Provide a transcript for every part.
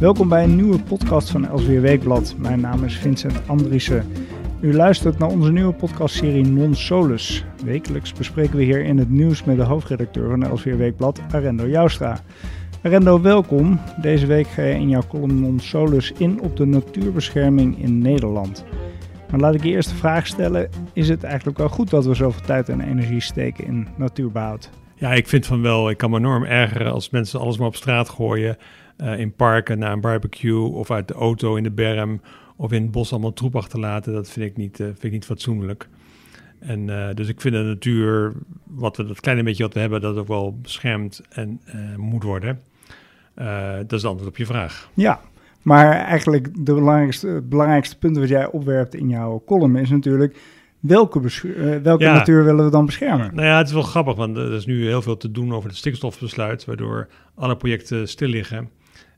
Welkom bij een nieuwe podcast van Elsweer Weekblad. Mijn naam is Vincent Andriessen. U luistert naar onze nieuwe podcastserie Non Solus. Wekelijks bespreken we hier in het nieuws met de hoofdredacteur van Elsweer Weekblad, Arendo Joustra. Arendo, welkom. Deze week ga je in jouw column Non Solus in op de natuurbescherming in Nederland. Maar laat ik je eerst de vraag stellen: is het eigenlijk wel goed dat we zoveel tijd en energie steken in natuurbehoud? Ja, ik vind van wel. Ik kan me enorm ergeren als mensen alles maar op straat gooien. Uh, in parken na een barbecue of uit de auto in de berm of in het bos allemaal troep achterlaten. Dat vind ik niet, uh, vind ik niet fatsoenlijk. En uh, dus ik vind de natuur, wat we, dat kleine beetje wat we hebben, dat ook wel beschermd en moet worden. dat is het antwoord op je vraag. Ja, maar eigenlijk de belangrijkste, het belangrijkste punt wat jij opwerpt in jouw column is natuurlijk... Welke, welke ja. natuur willen we dan beschermen? Nou ja, het is wel grappig, want er is nu heel veel te doen over het stikstofbesluit, waardoor alle projecten stil liggen.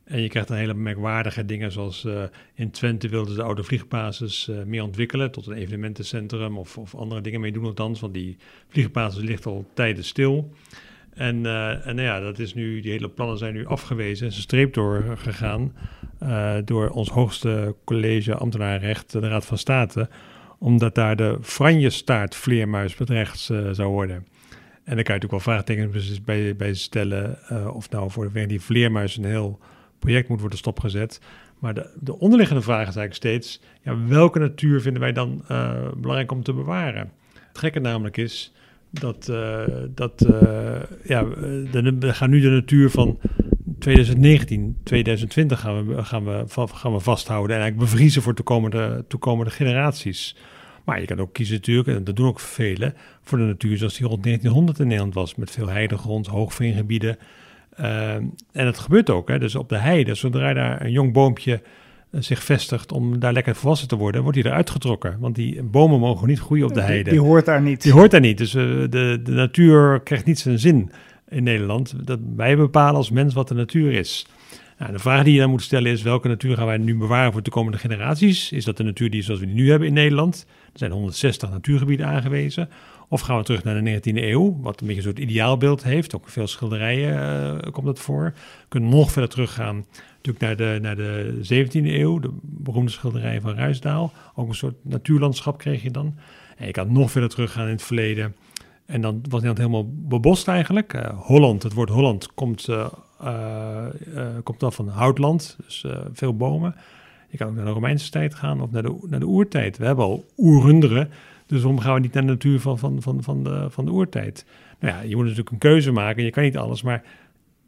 En je krijgt dan hele merkwaardige dingen, zoals uh, in Twente wilden ze de oude vliegbasis uh, meer ontwikkelen tot een evenementencentrum of, of, andere dingen mee doen althans, want die vliegbasis ligt al tijden stil. En, uh, en nou ja, dat is nu, die hele plannen zijn nu afgewezen en ze streep doorgegaan door ons hoogste college ambtenarenrecht, de Raad van State, omdat daar de franjestaartvleermuis bedreigd zou worden. En daar kan je natuurlijk wel vraagtekens bij, bij stellen of nou voor die vleermuis een heel project moet worden stopgezet. Maar de, de onderliggende vraag is eigenlijk steeds: ja, welke natuur vinden wij dan uh, belangrijk om te bewaren? Het gekke namelijk is dat, uh, dat uh, ja, de, we gaan nu de natuur van 2019, 2020 gaan we, gaan we, gaan we vasthouden en eigenlijk bevriezen voor toekomende, toekomende generaties. Maar je kan ook kiezen natuurlijk, en dat doen ook velen, voor de natuur zoals die rond 1900 in Nederland was. Met veel heidegrond, hoogveengebieden, uh, en het gebeurt ook, hè, dus op de heide, zodra daar een jong boompje uh, zich vestigt om daar lekker volwassen te worden, wordt hij eruit getrokken. Want die bomen mogen niet groeien op de heide. Die, die hoort daar niet. Die hoort daar niet. Dus uh, de, de natuur krijgt niet zijn zin in Nederland. Dat wij bepalen als mens wat de natuur is. Nou, de vraag die je dan moet stellen is: welke natuur gaan wij nu bewaren voor de komende generaties? Is dat de natuur die zoals we die nu hebben in Nederland? Er zijn 160 natuurgebieden aangewezen. Of gaan we terug naar de 19e eeuw, wat een beetje een soort ideaalbeeld heeft. Ook veel schilderijen uh, komt dat voor. We kunnen nog verder teruggaan natuurlijk naar de, naar de 17e eeuw, de beroemde schilderijen van Ruisdaal. Ook een soort natuurlandschap kreeg je dan. En je kan nog verder teruggaan in het verleden. En dan was Nederland helemaal bebost eigenlijk. Uh, Holland, het woord Holland komt, uh, komt dan van houtland, dus veel bomen. Je kan ook naar de Romeinse tijd gaan of naar de, naar de oertijd. We hebben al oerrunderen. Dus waarom gaan we niet naar de natuur van, van, van, van, de, van de oertijd? Nou ja, je moet natuurlijk een keuze maken. Je kan niet alles, maar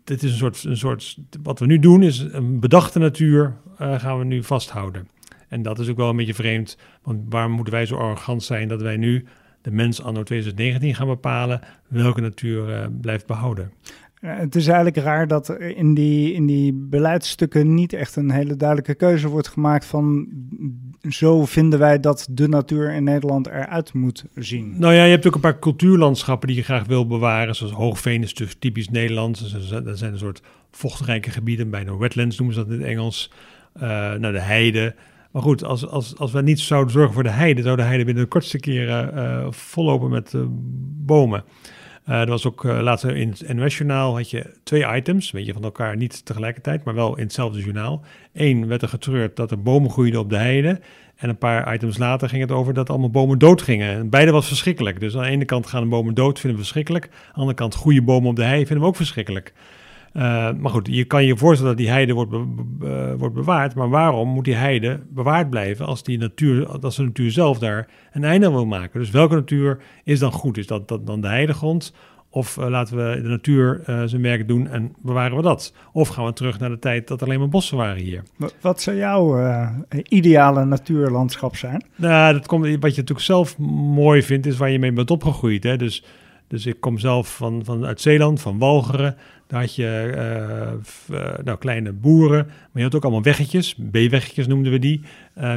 dit is een soort, een soort... Wat we nu doen is een bedachte natuur gaan we nu vasthouden. En dat is ook wel een beetje vreemd. Want waarom moeten wij zo arrogant zijn dat wij nu de mens anno 2019 gaan bepalen welke natuur uh, blijft behouden? Het is eigenlijk raar dat er in die, in die beleidsstukken niet echt een hele duidelijke keuze wordt gemaakt van zo vinden wij dat de natuur in Nederland eruit moet zien. Nou ja, je hebt ook een paar cultuurlandschappen die je graag wil bewaren, zoals Hoogveen is dus typisch Nederlands. Dat zijn een soort vochtrijke gebieden, bijna wetlands noemen ze dat in het Engels. Uh, nou, de heide. Maar goed, als, als, als we niet zouden zorgen voor de heide, zou de heide binnen de kortste keren uh, vollopen met uh, bomen. Uh, er was ook later in het NOS-journaal had je twee items, weet je, van elkaar niet tegelijkertijd, maar wel in hetzelfde journaal. Eén werd er getreurd dat er bomen groeiden op de heide. En een paar items later ging het over dat allemaal bomen dood gingen. En beide was verschrikkelijk. Dus aan de ene kant gaan de bomen dood, vinden we verschrikkelijk. Aan de andere kant goede bomen op de hei vinden we ook verschrikkelijk. Uh, maar goed, je kan je voorstellen dat die heide wordt, be be wordt bewaard. Maar waarom moet die heide bewaard blijven als, die natuur, als de natuur zelf daar een einde aan wil maken? Dus welke natuur is dan goed? Is dat, dat dan de heidegrond? Of uh, laten we de natuur uh, zijn werk doen en bewaren we dat? Of gaan we terug naar de tijd dat alleen maar bossen waren hier? Wat zou jouw uh, ideale natuurlandschap zijn? Nou, dat komt, wat je natuurlijk zelf mooi vindt, is waar je mee bent opgegroeid. Hè? Dus, dus ik kom zelf van, van, uit Zeeland, van Walcheren. Had je nou, kleine boeren, maar je had ook allemaal weggetjes, B-weggetjes noemden we die,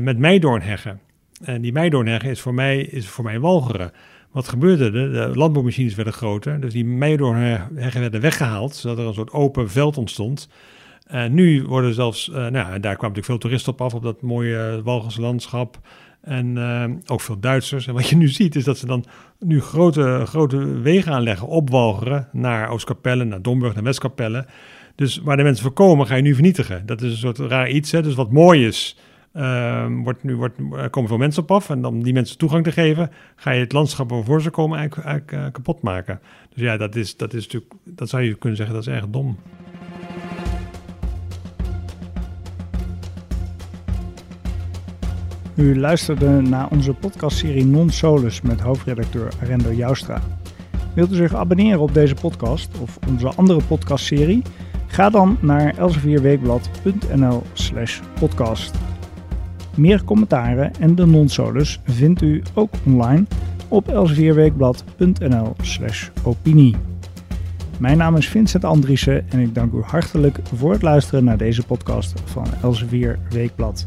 met meidoornheggen. En die meidoornheggen is voor mij, is voor mij Walcheren. Wat gebeurde er? De landbouwmachines werden groter, dus die meidoornheggen werden weggehaald, zodat er een soort open veld ontstond. En nu worden zelfs, nou, daar kwamen natuurlijk veel toeristen op af, op dat mooie Walgense landschap. En uh, ook veel Duitsers. En wat je nu ziet, is dat ze dan nu grote, grote wegen aanleggen op Walcheren naar Oostkapelle, naar Domburg, naar Westkapelle. Dus waar de mensen voorkomen, ga je nu vernietigen. Dat is een soort raar iets. Hè? Dus wat mooi is, uh, wordt nu wordt, komen veel mensen op af. En om die mensen toegang te geven, ga je het landschap waarvoor ze komen eigenlijk, uh, kapot maken. Dus ja, dat is, dat is natuurlijk, dat zou je kunnen zeggen, dat is erg dom. U luisterde naar onze podcastserie Non Solus met hoofdredacteur Arendo Joustra. Wilt u zich abonneren op deze podcast of onze andere podcastserie? Ga dan naar elsevierweekblad.nl slash podcast. Meer commentaren en de non-solus vindt u ook online op elsevierweekblad.nl slash opinie. Mijn naam is Vincent Andriessen en ik dank u hartelijk voor het luisteren naar deze podcast van Elsevier Weekblad.